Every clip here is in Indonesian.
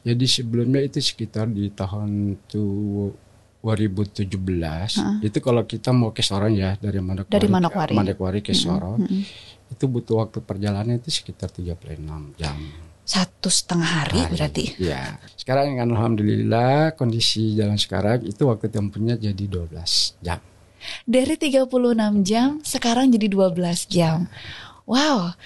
Jadi sebelumnya itu sekitar di tahun tu 2017 itu kalau kita mau ke Sorong ya dari Manokwari, Dari Manokwari. Manokwari ke Sorong Mm-mm. itu butuh waktu perjalanan itu sekitar 36 jam. Satu setengah hari berarti. Ya. Sekarang kan alhamdulillah kondisi jalan sekarang itu waktu tempuhnya jadi 12 jam. Dari 36 jam sekarang jadi 12 jam. Wow.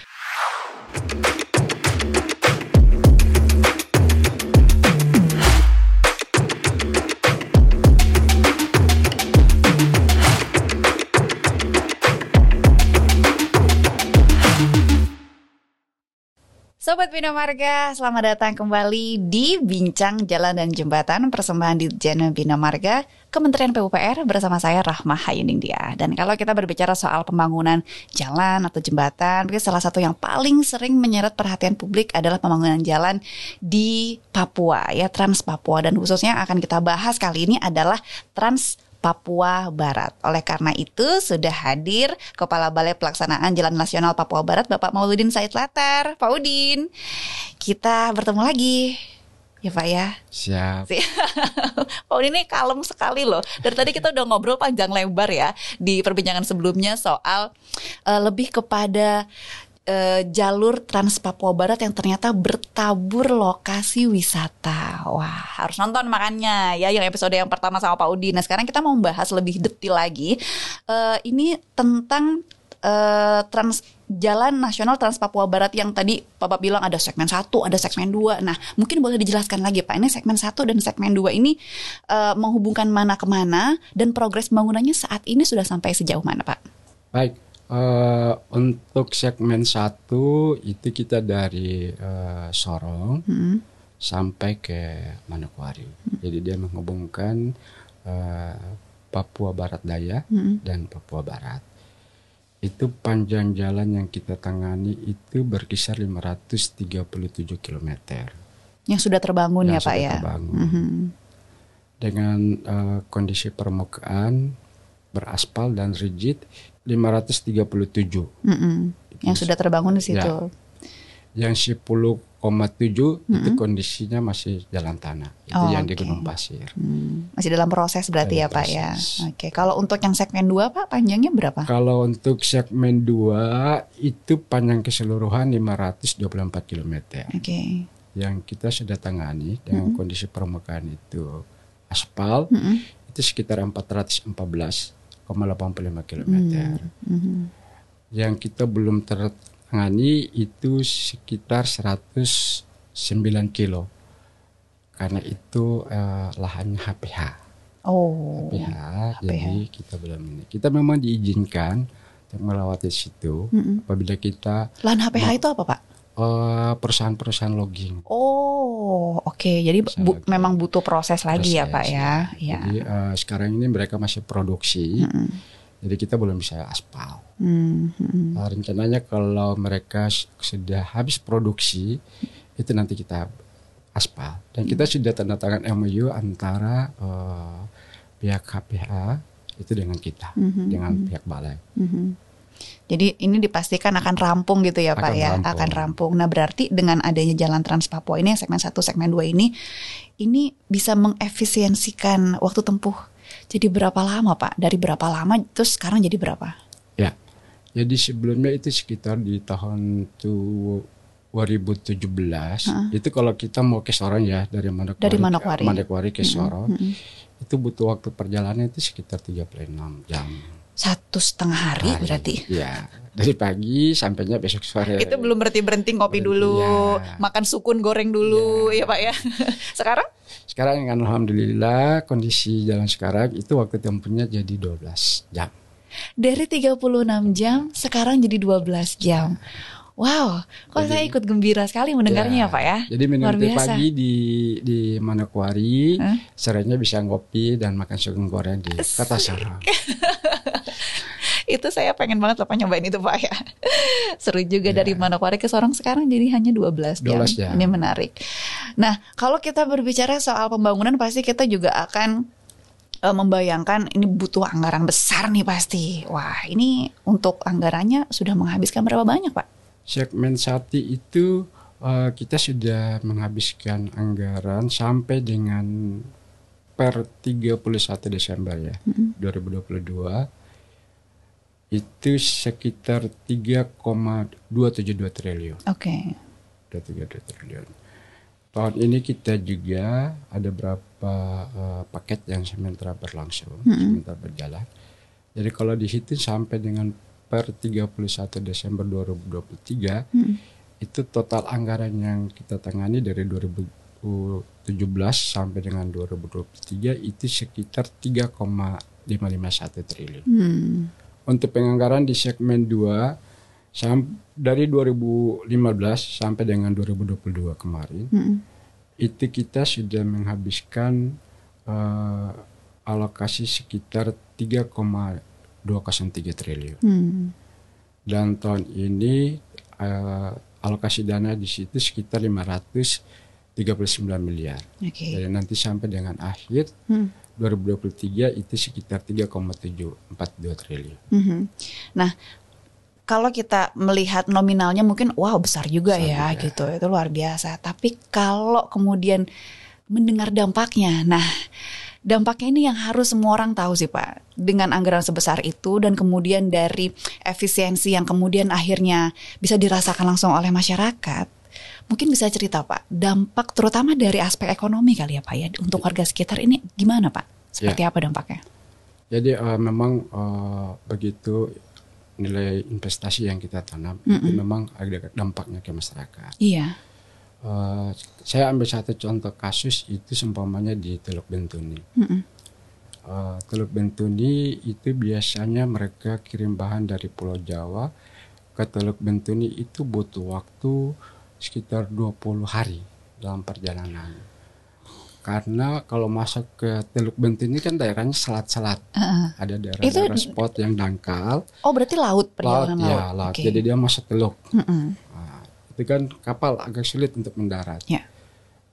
Sobat Bina Marga, selamat datang kembali di Bincang Jalan dan Jembatan persembahan di Jana Bina Marga, Kementerian PUPR bersama saya Rahma Hayuning Dia. Dan kalau kita berbicara soal pembangunan jalan atau jembatan, mungkin salah satu yang paling sering menyeret perhatian publik adalah pembangunan jalan di Papua, ya Trans Papua. Dan khususnya akan kita bahas kali ini adalah Trans Papua Barat. Oleh karena itu sudah hadir Kepala Balai Pelaksanaan Jalan Nasional Papua Barat Bapak Mauludin Said Latar. Pak Udin, kita bertemu lagi. Ya Pak ya. Siap. Pak Udin ini kalem sekali loh. Dari tadi kita udah ngobrol panjang lebar ya di perbincangan sebelumnya soal eh, lebih kepada eh, jalur Trans Papua Barat yang ternyata bertabur lokasi wisata. Wah, harus nonton makanya ya yang episode yang pertama sama Pak Udi. Nah, sekarang kita mau membahas lebih detail lagi. Eh, ini tentang eh, trans Jalan Nasional Trans Papua Barat yang tadi Bapak bilang ada segmen 1, ada segmen 2. Nah, mungkin boleh dijelaskan lagi Pak. Ini segmen 1 dan segmen 2 ini eh, menghubungkan mana ke mana dan progres pembangunannya saat ini sudah sampai sejauh mana, Pak? Baik. Eh, untuk segmen satu itu kita dari eh, Sorong Hmm. sampai ke Manokwari. Jadi dia menghubungkan eh, Papua Barat Daya Hmm. dan Papua Barat. Itu panjang jalan yang kita tangani itu berkisar 537 km. Yang sudah terbangun ya, Yang Pak sudah ya. terbangun. Mhm. Dengan eh, kondisi permukaan beraspal dan rigid 537. Mm-mm. Yang sudah terbangun di situ. Ya. Yang 10,7 itu Mm-mm. kondisinya masih jalan tanah. Itu Oh, yang di oke. Gunung Pasir. Hmm, Masih dalam proses berarti Dalam ya Pak ya. proses. Oke, kalau untuk yang segmen 2 Pak panjangnya berapa? Kalau untuk segmen 2 itu panjang keseluruhan 524 km. Oke. Yang kita sudah tangani dengan Mm-mm. kondisi permukaan itu aspal Mm-mm. itu sekitar 414,85 km. Hmm, mhm. Yang kita belum tertangani itu sekitar 109 kilo. Karena itu eh, lahannya HPH. Oh. HPH, jadi kita belum ini. Kita memang diizinkan untuk melewati situ Mm-mm. apabila kita Lahan HPH itu apa Pak? Eh, perusahaan-perusahaan logging. Oh, oke. Jadi Bisa bu- lagi. memang butuh proses lagi ya Proses, Pak ya. Ya. Jadi eh, sekarang ini mereka masih produksi, Mm-mm. jadi kita belum bisa aspal. Hmm, hmm. Rencananya kalau mereka sudah habis produksi, itu nanti kita aspal. Dan kita sudah tanda tangan MOU antara eh, pihak HPH itu dengan kita, Mhm, dengan pihak balai. Mhm. Jadi ini dipastikan akan rampung gitu ya Pak Akan ya, rampung. akan rampung. Nah berarti dengan adanya Jalan Trans Papua ini yang segmen 1, segmen 2 ini, ini bisa mengefisiensikan waktu tempuh. Jadi berapa lama Pak? Dari berapa lama terus sekarang jadi berapa? Ya, jadi sebelumnya itu sekitar di tahun tu 2017 itu kalau kita mau ke Sorong ya dari Manokwari, Dari Manokwari. Manokwari ke Sorong Mm-mm. itu butuh waktu perjalanan itu sekitar 36 jam. Satu setengah hari Hari. berarti. Ya, dari pagi sampainya besok sore. Itu belum berhenti berhenti ngopi Berhenti, dulu, ya. makan sukun goreng dulu, ya Pak ya. Sekarang Sekarang kan alhamdulillah kondisi jalan sekarang itu waktu tempuhnya jadi 12 jam. dari 36 jam sekarang jadi 12 jam. Wow, kok Jadi- saya ikut gembira sekali mendengarnya ya, Pak ya. Jadi minum Luar biasa. pagi di di Manokwari, Hah? sorenya bisa ngopi dan makan sukun goreng di Kota Sorong. itu saya pengen banget loh Pak nyobain itu Pak ya. Seru juga Ya. dari Manokwari ke Sorong sekarang jadi hanya 12 jam. 12 jam. Ini menarik. Nah, kalau kita berbicara soal pembangunan pasti kita juga akan eh, membayangkan ini butuh anggaran besar nih pasti. Wah, ini untuk anggarannya sudah menghabiskan berapa banyak, Pak? Segmen sati itu Eh, kita sudah menghabiskan anggaran sampai dengan per 31 Desember ya 2022 itu sekitar 3,272 triliun. Oke. 272 triliun. Tahun ini kita juga ada berapa eh, paket yang sementara berlangsung, sementara berjalan. Jadi kalau dihitung sampai dengan per 31 Desember 2023 itu total anggaran yang kita tangani dari 2017 sampai dengan 2023 itu sekitar 3,551 triliun. Hmm. Untuk penganggaran di segmen 2 sam- dari 2015 sampai dengan 2022 kemarin Mm-mm. itu kita sudah menghabiskan eh, alokasi sekitar 3,203 triliun Hmm. dan tahun ini eh, alokasi dana di situ sekitar 539 miliar. Oke. Jadi nanti sampai dengan akhir Hmm. 2023 itu sekitar 3,742 triliun. Mhm. Nah, kalau kita melihat nominalnya mungkin wow besar juga Besar ya juga. gitu. Itu luar biasa. Tapi kalau kemudian mendengar dampaknya. Nah, dampaknya ini yang harus semua orang tahu sih, Pak. Dengan anggaran sebesar itu dan kemudian dari efisiensi yang kemudian akhirnya bisa dirasakan langsung oleh masyarakat. Mungkin bisa cerita, Pak, dampak terutama dari aspek ekonomi kali ya, Pak ya, untuk warga sekitar ini gimana, Pak? Seperti apa dampaknya? Jadi eh, memang eh, begitu nilai investasi yang kita tanam itu memang ada dampaknya ke masyarakat. Iya. Eh, saya ambil satu contoh kasus itu seumpamanya di Teluk Bentuni. Mm-mm. Eh, Teluk Bentuni itu biasanya mereka kirim bahan dari Pulau Jawa ke Teluk Bentuni itu butuh waktu sekitar 20 hari dalam perjalanan. Karena kalau masuk ke Teluk Bentuni kan daerahnya selat-selat. Heeh. Ada daerah-daerah spot yang dangkal, Oh berarti laut perjalanan laut. ya laut. Oke. Jadi dia masuk teluk. Mm-mm. Nah, itu kan kapal agak sulit untuk mendarat. Ya.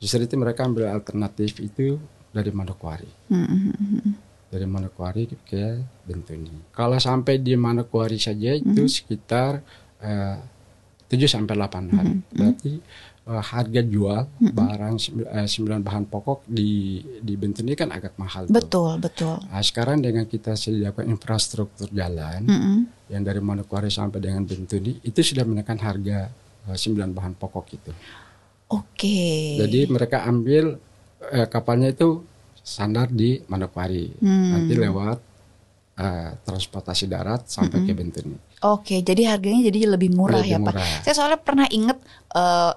Justru itu mereka ambil alternatif itu dari Manokwari. Mm-mm. Dari Manokwari ke Bentuni. Kalau sampai di Manokwari saja itu sekitar eh, 7 sampai 8 hari. Berarti eh, harga jual barang sembi- eh, sembilan bahan pokok di di Bentuni kan agak mahal tuh. Betul betul. Nah, sekarang dengan kita sediakan infrastruktur jalan Mm-mm. yang dari Manokwari sampai dengan Bentuni itu sudah menekan harga eh, sembilan bahan pokok itu. Oke. Jadi mereka ambil eh, kapalnya itu sandar di Manokwari, Hmm. nanti lewat eh, transportasi darat sampai ke Bentuni. Oke, jadi harganya jadi lebih murah Lebih ya Pak. murah. Saya soalnya pernah inget eh,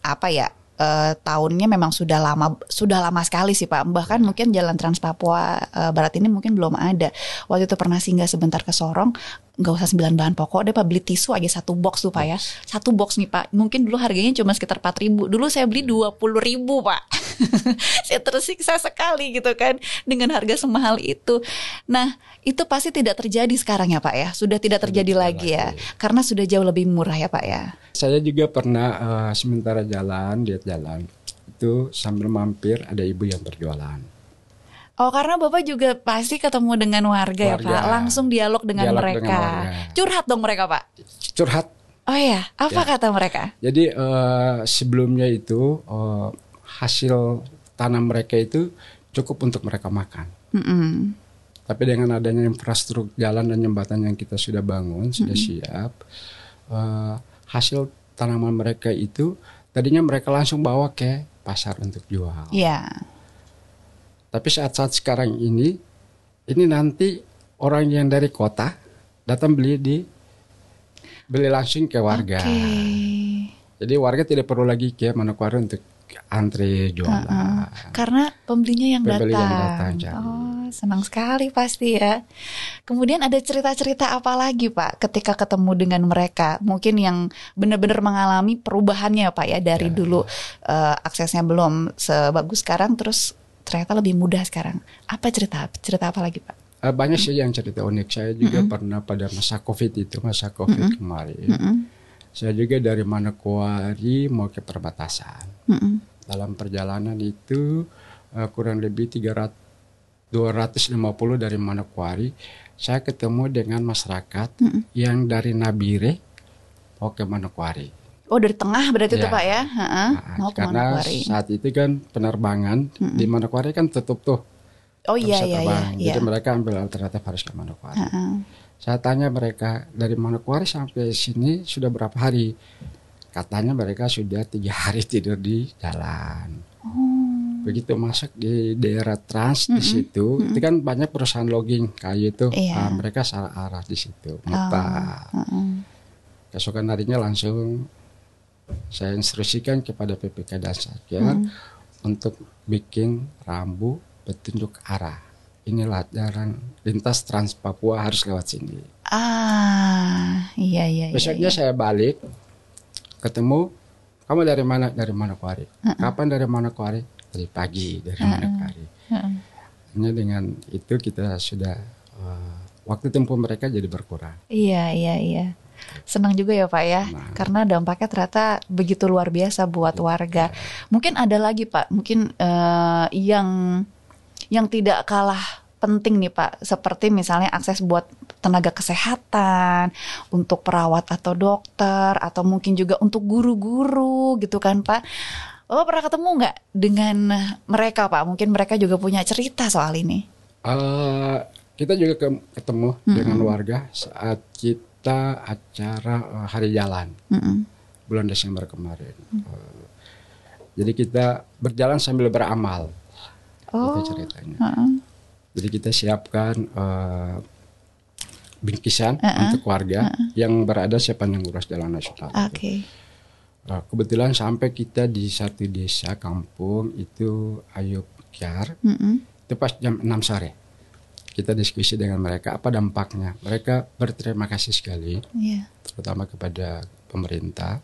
apa ya eh, tahunnya memang sudah lama sudah lama sekali sih Pak. Bahkan mungkin Jalan Trans Papua eh, Barat ini mungkin belum ada. Waktu itu pernah singgah sebentar ke Sorong, nggak usah sembilan bahan pokok deh Pak beli tisu aja satu box tuh Pak ya. Satu box nih Pak. Mungkin dulu harganya cuma sekitar 4 ribu. Dulu saya beli 20 ribu Pak. saya tersiksa sekali gitu kan dengan harga semahal itu. Nah itu pasti tidak terjadi sekarang ya Pak ya. Sudah tidak terjadi tidak lagi ya. lagi. Karena sudah jauh lebih murah ya Pak ya. Saya juga pernah eh, sementara jalan, lihat jalan itu sambil mampir ada ibu yang berjualan. Oh karena Bapak juga pasti ketemu dengan warga, ya Warga. Pak. Langsung dialog dengan Dialog mereka. dengan warga. Curhat dong mereka Pak. Curhat. Oh iya, apa Ya. kata mereka? Jadi eh, sebelumnya itu eh, hasil tanam mereka itu cukup untuk mereka makan. Mm-mm. Tapi dengan adanya infrastruktur jalan dan jembatan yang kita sudah bangun, sudah siap, eh, hasil tanaman mereka itu tadinya mereka langsung bawa ke pasar untuk jual. Iya. Tapi saat-saat sekarang ini, ini nanti orang yang dari kota datang beli di beli langsung ke warga. Oke. Jadi warga tidak perlu lagi ke Manokwari untuk antre jualan. Karena pembelinya yang Pembeli datang. yang datang, jadi. oh, senang sekali pasti ya. Kemudian ada cerita-cerita apa lagi Pak ketika ketemu dengan mereka? Mungkin yang benar-benar mengalami perubahannya Pak ya dari dulu eh, aksesnya belum sebagus sekarang terus ternyata lebih mudah sekarang. Apa cerita? Cerita apa lagi Pak? Eh, banyak sih yang cerita unik. Saya juga pernah pada masa COVID itu, masa COVID kemarin. Mm-mm. Saya juga dari Manokwari mau ke perbatasan. Mm-mm. Dalam perjalanan itu eh, kurang lebih 300 250 dari Manokwari, saya ketemu dengan masyarakat yang dari Nabire mau ke Manokwari. Oh dari tengah berarti itu Ya. Pak ya? Heeh. Nah, Mau ke karena Manokwari. saat itu kan penerbangan di Manokwari kan tutup tuh. Oh iya iya iya. iya. Jadi mereka ambil alternatif harus ke Manokwari. Heeh. Saya tanya mereka dari Manokwari sampai sini sudah berapa hari? Katanya mereka sudah tiga hari tidur di jalan. Begitu masuk di daerah Trans di situ, itu kan banyak perusahaan logging kayu itu, Iya. ah, mereka salah arah di situ, mutar. Heeh. Keesokan harinya langsung saya instruksikan kepada PPK dan Satker untuk bikin rambu petunjuk arah. Inilah jalan lintas Trans Papua harus lewat sini. Ah, iya iya iya. Besoknya saya balik ketemu kamu dari mana dari Manokwari. Kapan dari Manokwari? Dari pagi dari Manokwari. Heeh. Hanya dengan itu kita sudah eh, waktu tempuh mereka jadi berkurang. Iya iya iya. Senang juga ya Pak ya, Nah. karena dampaknya ternyata begitu luar biasa buat warga. Mungkin ada lagi Pak, mungkin eh, yang yang tidak kalah penting nih Pak, seperti misalnya akses buat tenaga kesehatan, untuk perawat atau dokter, atau mungkin juga untuk guru-guru gitu kan Pak. Oh pernah ketemu nggak dengan mereka Pak? Mungkin mereka juga punya cerita soal ini. Eh, kita juga ke- ketemu dengan warga saat kita acara eh, hari jalan Mm-mm. bulan Desember kemarin. Eh, jadi kita berjalan sambil beramal. Oh. Itu ceritanya. Heeh. Jadi kita siapkan eh, bingkisan Uh-uh. untuk warga yang berada sepanjang ruas jalan nasional. Oke. Nah, kebetulan sampai kita di satu desa kampung itu Ayub Kiar, Mm-mm. itu pas jam 6 sore. Kita diskusi dengan mereka apa dampaknya. Mereka berterima kasih sekali, Iya. terutama kepada pemerintah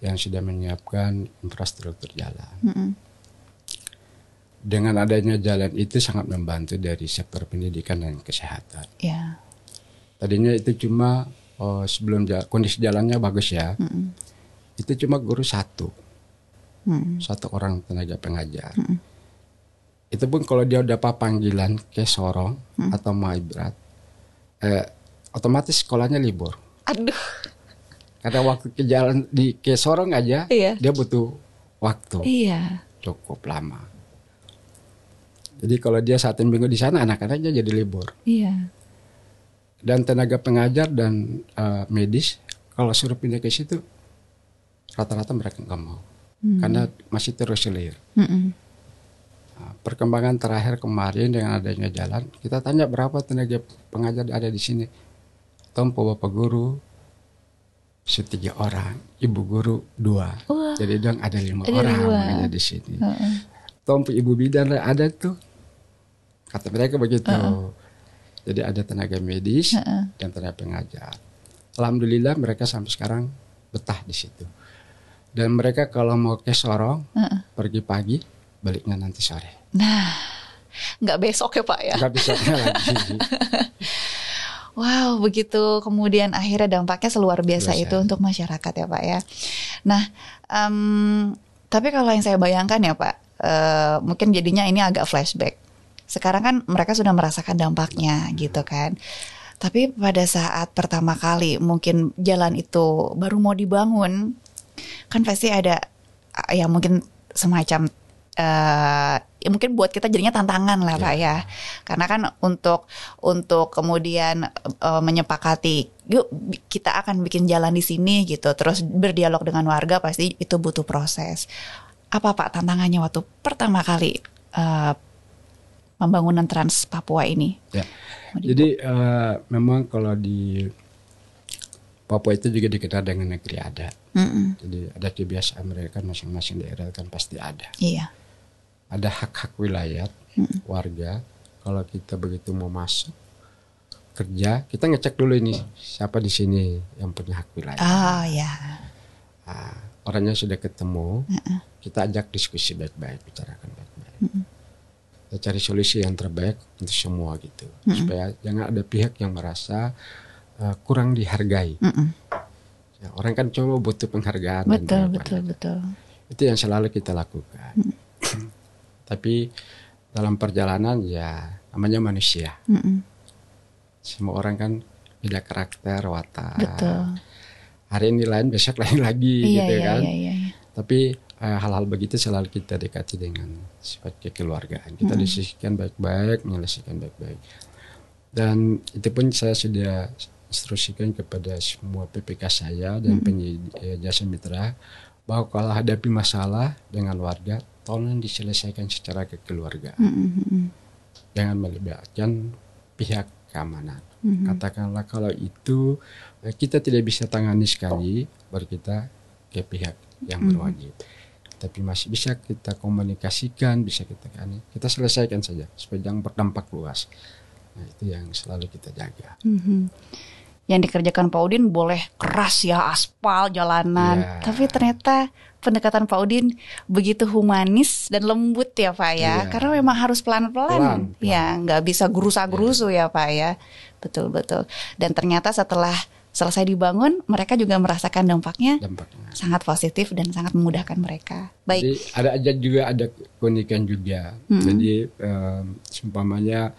yang sudah menyiapkan infrastruktur jalan. Mm-mm. Dengan adanya jalan itu sangat membantu dari sektor pendidikan dan kesehatan. Ya. Tadinya itu cuma oh, sebelum ja- kondisi jalannya bagus ya, Mm-mm. itu cuma guru satu, Mm. satu orang tenaga pengajar. Itu pun kalau dia udah panggilan ke Sorong atau Maibrat, eh, otomatis sekolahnya libur. Aduh. Karena waktu ke jalan di ke Sorong aja, Iya. dia butuh waktu Iya. cukup lama. Jadi kalau dia satu minggu di sana, anak-anaknya jadi libur. Iya. Dan tenaga pengajar dan eh, medis, kalau suruh pindah ke situ, rata-rata mereka nggak mau, karena masih terus selir. Mm-mm. Nah, perkembangan terakhir kemarin dengan adanya jalan, kita tanya berapa tenaga pengajar ada di sini. Tompo bapak guru setiga orang, ibu guru dua. Wah. Jadi dong ada lima Ada orang mengajar di sini. Heeh. Tompo ibu bidan ada tuh, kata mereka begitu. Jadi ada tenaga medis Heeh. dan tenaga pengajar. Alhamdulillah mereka sampai sekarang betah di situ. Dan mereka kalau mau ke Sorong Heeh. pergi pagi, baliknya nanti sore. Nah, nggak besok ya Pak ya? nggak bisa lagi. Wow, begitu kemudian akhirnya dampaknya seluar biasa Biasa. itu untuk masyarakat ya Pak ya. Nah, em, tapi kalau yang saya bayangkan ya Pak, eh, mungkin jadinya ini agak flashback. Sekarang kan mereka sudah merasakan dampaknya gitu kan. Tapi pada saat pertama kali mungkin jalan itu baru mau dibangun, kan pasti ada ya mungkin semacam eh ya mungkin buat kita jadinya tantangan lah pak ya karena kan untuk untuk kemudian eh, menyepakati yuk kita akan bikin jalan di sini gitu terus berdialog dengan warga pasti itu butuh proses apa pak tantangannya waktu pertama kali eh, pembangunan Trans Papua ini Ya. Jadi eh, memang kalau di Papua itu juga dikenal dengan negeri adat. Mm-mm. Jadi ada kebiasaan mereka masing-masing daerah kan pasti ada. iya Ada hak-hak wilayah warga. Kalau kita begitu mau masuk kerja, kita ngecek dulu ini siapa di sini yang punya hak wilayah. ah ya Ah, orangnya sudah ketemu, kita ajak diskusi baik-baik, bicarakan baik-baik. Kita cari solusi yang terbaik untuk semua gitu, supaya jangan ada pihak yang merasa uh, kurang dihargai. Mm-mm. Ya, orang kan cuma butuh penghargaan. dan betul pengakuan. betul betul Itu yang selalu kita lakukan. Tapi dalam perjalanan ya namanya manusia. Mm-mm. Semua orang kan beda karakter, watak. betul hari ini lain besok lain lagi Iya, gitu iya, kan. iya, iya, iya. Tapi eh, hal-hal begitu selalu kita dekati dengan sifat kekeluargaan. Kita diskusikan baik-baik, menyelesaikan baik-baik. Dan itu pun saya sudah instruksikan kepada semua PPK saya dan penyedia eh, jasa mitra bahwa kalau hadapi masalah dengan warga, tolong diselesaikan secara kekeluargaan. Mm, mm, mm. Jangan melibatkan pihak keamanan. Mhm. Katakanlah kalau itu eh, kita tidak bisa tangani sekali, baru kita ke pihak yang Mhm. berwajib. Tapi masih bisa kita komunikasikan, bisa kita tangani. Kita selesaikan saja supaya jangan berdampak luas. Nah itu yang selalu kita jaga. Mhm. Yang dikerjakan Pak Udin boleh keras ya aspal jalanan, Iya. tapi ternyata pendekatan Pak Udin begitu humanis dan lembut ya Pak ya, Iya. karena memang harus pelan-pelan, Pelan, pelan. ya nggak bisa gerusa-gerusu ya Pak ya, betul betul. Dan ternyata setelah selesai dibangun, mereka juga merasakan dampaknya Dampaknya. sangat positif dan sangat memudahkan mereka. Baik, Jadi ada aja juga ada keunikan juga. Jadi em, seumpamanya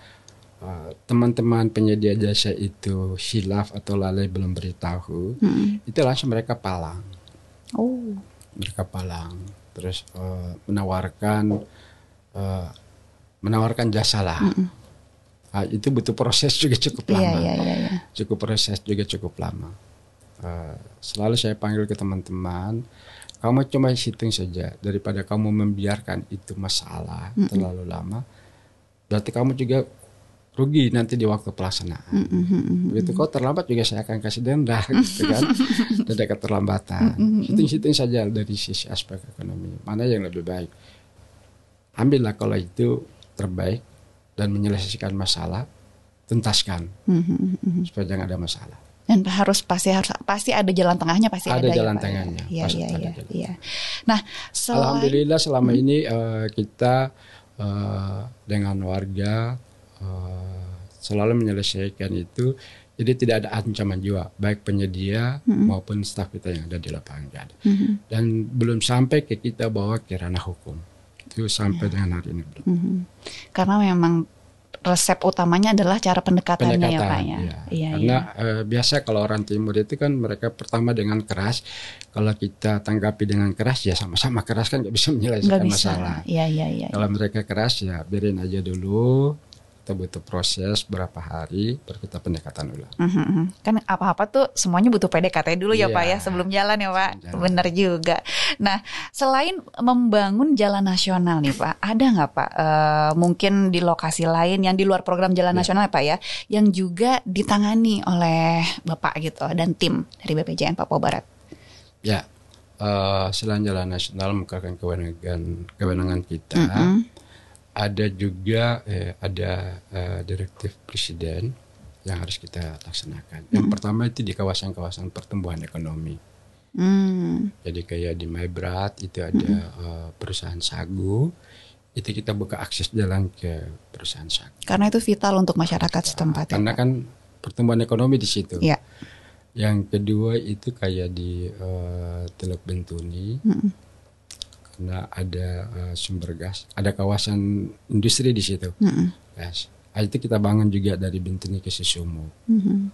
teman-teman penyedia jasa itu hilaf atau lalai belum beritahu, Mm. itu langsung mereka palang. oh, mereka palang terus eh, menawarkan eh, menawarkan jasa lah Ah, itu butuh proses juga cukup iya lama iya iya. iya. cukup proses juga cukup lama Eh, selalu saya panggil ke teman-teman kamu cuma hitung saja daripada kamu membiarkan itu masalah terlalu lama berarti kamu juga rugi nanti di waktu pelaksanaan. Begitu kau terlambat juga saya akan kasih denda gitu kan? Denda keterlambatan. Hitung-hitung saja dari sisi aspek ekonomi. Mana yang lebih baik? Ambillah kalau itu terbaik dan menyelesaikan masalah tuntaskan supaya jangan ada masalah. Dan harus pasti harus pasti ada jalan tengahnya pasti ada, Ada ya, jalan ya? tengahnya, Iya pasti iya ada iya. jalan. iya. Nah, selain Alhamdulillah selama ini eh, kita eh, dengan warga eh, selalu menyelesaikan itu. Jadi tidak ada ancaman jiwa baik penyedia maupun staf kita yang ada di lapangan. Mhm, Dan belum sampai ke kita bawa ke ranah hukum. Itu sampai dengan hari ini belum. mhm. karena memang resep utamanya adalah cara pendekatannya ya Pendekatan, Pak ya. iya. Iya Karena iya. eh, biasa kalau orang timur itu kan mereka pertama dengan keras, kalau kita tanggapi dengan keras ya sama-sama keras kan nggak bisa menyelesaikan bisa. masalah. Iya iya iya. Kalau mereka keras ya biarin aja dulu. Kita butuh proses berapa hari baru kita pendekatan ulang. Mhm, mhm. Kan apa-apa tuh semuanya butuh PDKT dulu ya Iya. Pak ya sebelum jalan ya Pak. Jalan. Bener juga. Nah selain membangun jalan nasional nih Pak, ada nggak Pak eh, mungkin di lokasi lain yang di luar program jalan Iya. nasional ya Pak ya, yang juga ditangani oleh Bapak gitu dan tim dari BPJN Papua Barat. Ya, eh, selain jalan nasional merupakan kewenangan kewenangan kita, Mhm. Ada juga eh, ada eh, direktif presiden yang harus kita laksanakan. Yang pertama itu di kawasan-kawasan pertumbuhan ekonomi. Hmm. Jadi kayak di Maibrat itu ada eh, perusahaan sagu, itu kita buka akses jalan ke perusahaan sagu. Karena itu vital untuk masyarakat setempat. ya, Karena Pak. kan pertumbuhan ekonomi di situ. Iya. Yang kedua itu kayak di eh, Teluk Bentuni, Mm-mm. Karena ada eh, sumber gas, ada kawasan industri di situ, Mm-mm. gas. Ah, itu kita bangun juga dari Bentuni ke Susumu. Mhm.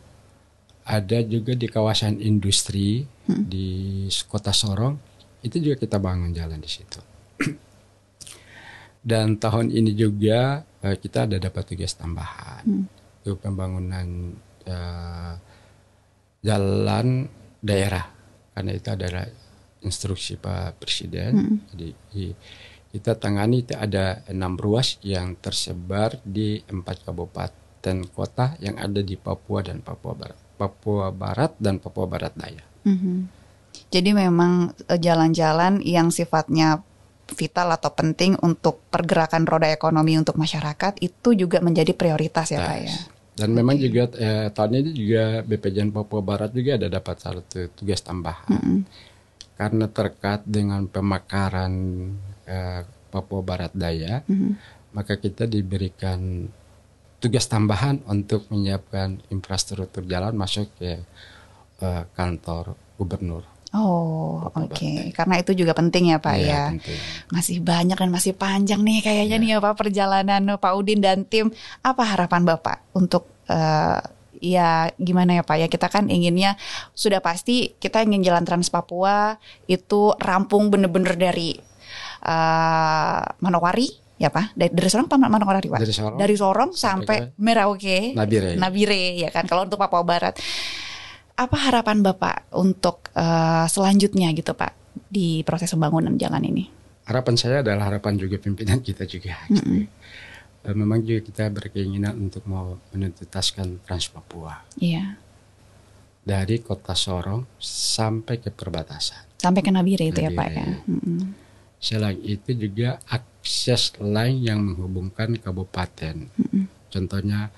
Ada juga di kawasan industri di kota Sorong, itu juga kita bangun jalan di situ. Dan tahun ini juga eh, kita ada dapat tugas tambahan, itu pembangunan eh, jalan daerah, karena itu adalah instruksi Pak Presiden. Jadi i- kita tangani itu ada enam ruas yang tersebar di empat kabupaten kota yang ada di Papua dan Papua Barat, Papua Barat dan Papua Barat Daya. Mhm. Jadi memang eh, jalan-jalan yang sifatnya vital atau penting untuk pergerakan roda ekonomi untuk masyarakat itu juga menjadi prioritas ya Pak ya. Dan memang juga eh, tahun ini juga BPJN Papua Barat juga ada dapat satu tugas tambahan karena terkait dengan pemekaran eh, Papua Barat Daya, maka kita diberikan tugas tambahan untuk menyiapkan infrastruktur jalan masuk ke eh, kantor gubernur. Oh, oke. Karena itu juga penting ya Pak Iya, ya. penting. Masih banyak dan masih panjang nih kayaknya Iya. nih ya Pak perjalanan Pak Udin dan tim. Apa harapan Bapak untuk eh, ya gimana ya Pak ya kita kan inginnya sudah pasti kita ingin jalan Trans Papua itu rampung bener-bener dari uh, Manowari ya Pak dari, dari Sorong apa Manowari Pak Dari Sorong. dari Sorong Sampai sampai, Merauke Nabire. Nabire ya kan kalau untuk Papua Barat apa harapan Bapak untuk uh, selanjutnya gitu Pak di proses pembangunan jalan ini harapan saya adalah harapan juga pimpinan kita juga. gitu. Eh, Memang juga kita berkeinginan untuk mau menuntaskan Trans Papua iya dari kota Sorong sampai ke perbatasan. sampai ke Nabire itu ya Pak Nabire. ya Mm-mm. Selain itu juga akses lain yang menghubungkan kabupaten. Contohnya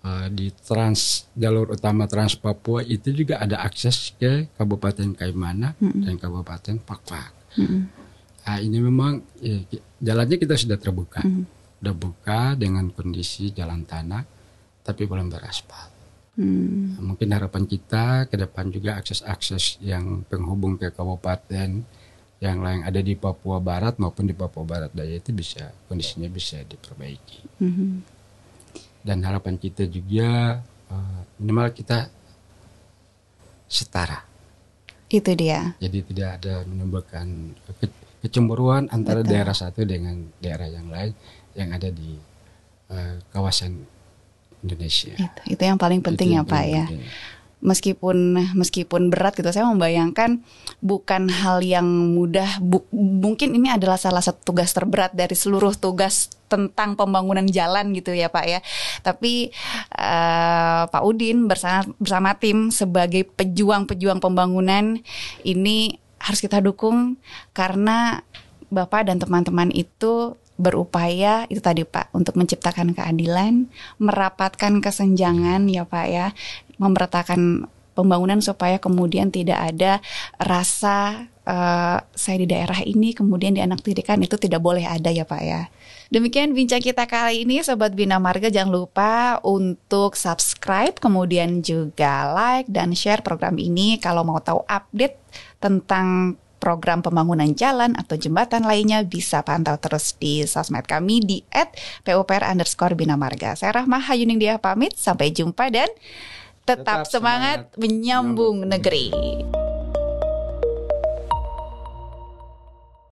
eh, di trans jalur utama Trans Papua itu juga ada akses ke Kabupaten Kaimana dan Kabupaten Pakpak. Mm-mm. Nah, ini memang ya, jalannya kita sudah terbuka, sudah buka dengan kondisi jalan tanah, tapi belum beraspal. Hmm. Mungkin harapan kita ke depan juga akses-akses yang penghubung ke kabupaten yang lain ada di Papua Barat maupun di Papua Barat Daya itu bisa kondisinya bisa diperbaiki. Mhm. Dan harapan kita juga eh, minimal kita setara. Itu dia. Jadi tidak ada menimbulkan ke- kecemburuan antara Betul. daerah satu dengan daerah yang lain yang ada di eh, kawasan Indonesia. Itu, itu yang paling penting Itu ya Pak ya. penting. Meskipun meskipun berat gitu, saya membayangkan bukan hal yang mudah. Bu- mungkin ini adalah salah satu tugas terberat dari seluruh tugas tentang pembangunan jalan gitu ya Pak ya. Tapi eh, Pak Udin bersama bersama tim sebagai pejuang-pejuang pembangunan ini harus kita dukung karena Bapak dan teman-teman itu berupaya itu tadi Pak untuk menciptakan keadilan, merapatkan kesenjangan ya Pak ya, memeratakan pembangunan supaya kemudian tidak ada rasa eh, saya di daerah ini kemudian dianaktirikan itu tidak boleh ada ya Pak ya. Demikian bincang kita kali ini Sobat Bina Marga jangan lupa untuk subscribe kemudian juga like dan share program ini kalau mau tahu update tentang program pembangunan jalan atau jembatan lainnya bisa pantau terus di sosmed kami di @pupr underscore Bina Marga. Saya Rahma Hayuning Dia pamit, sampai jumpa dan tetap, Tetap semangat semangat menyambung menyambung negeri.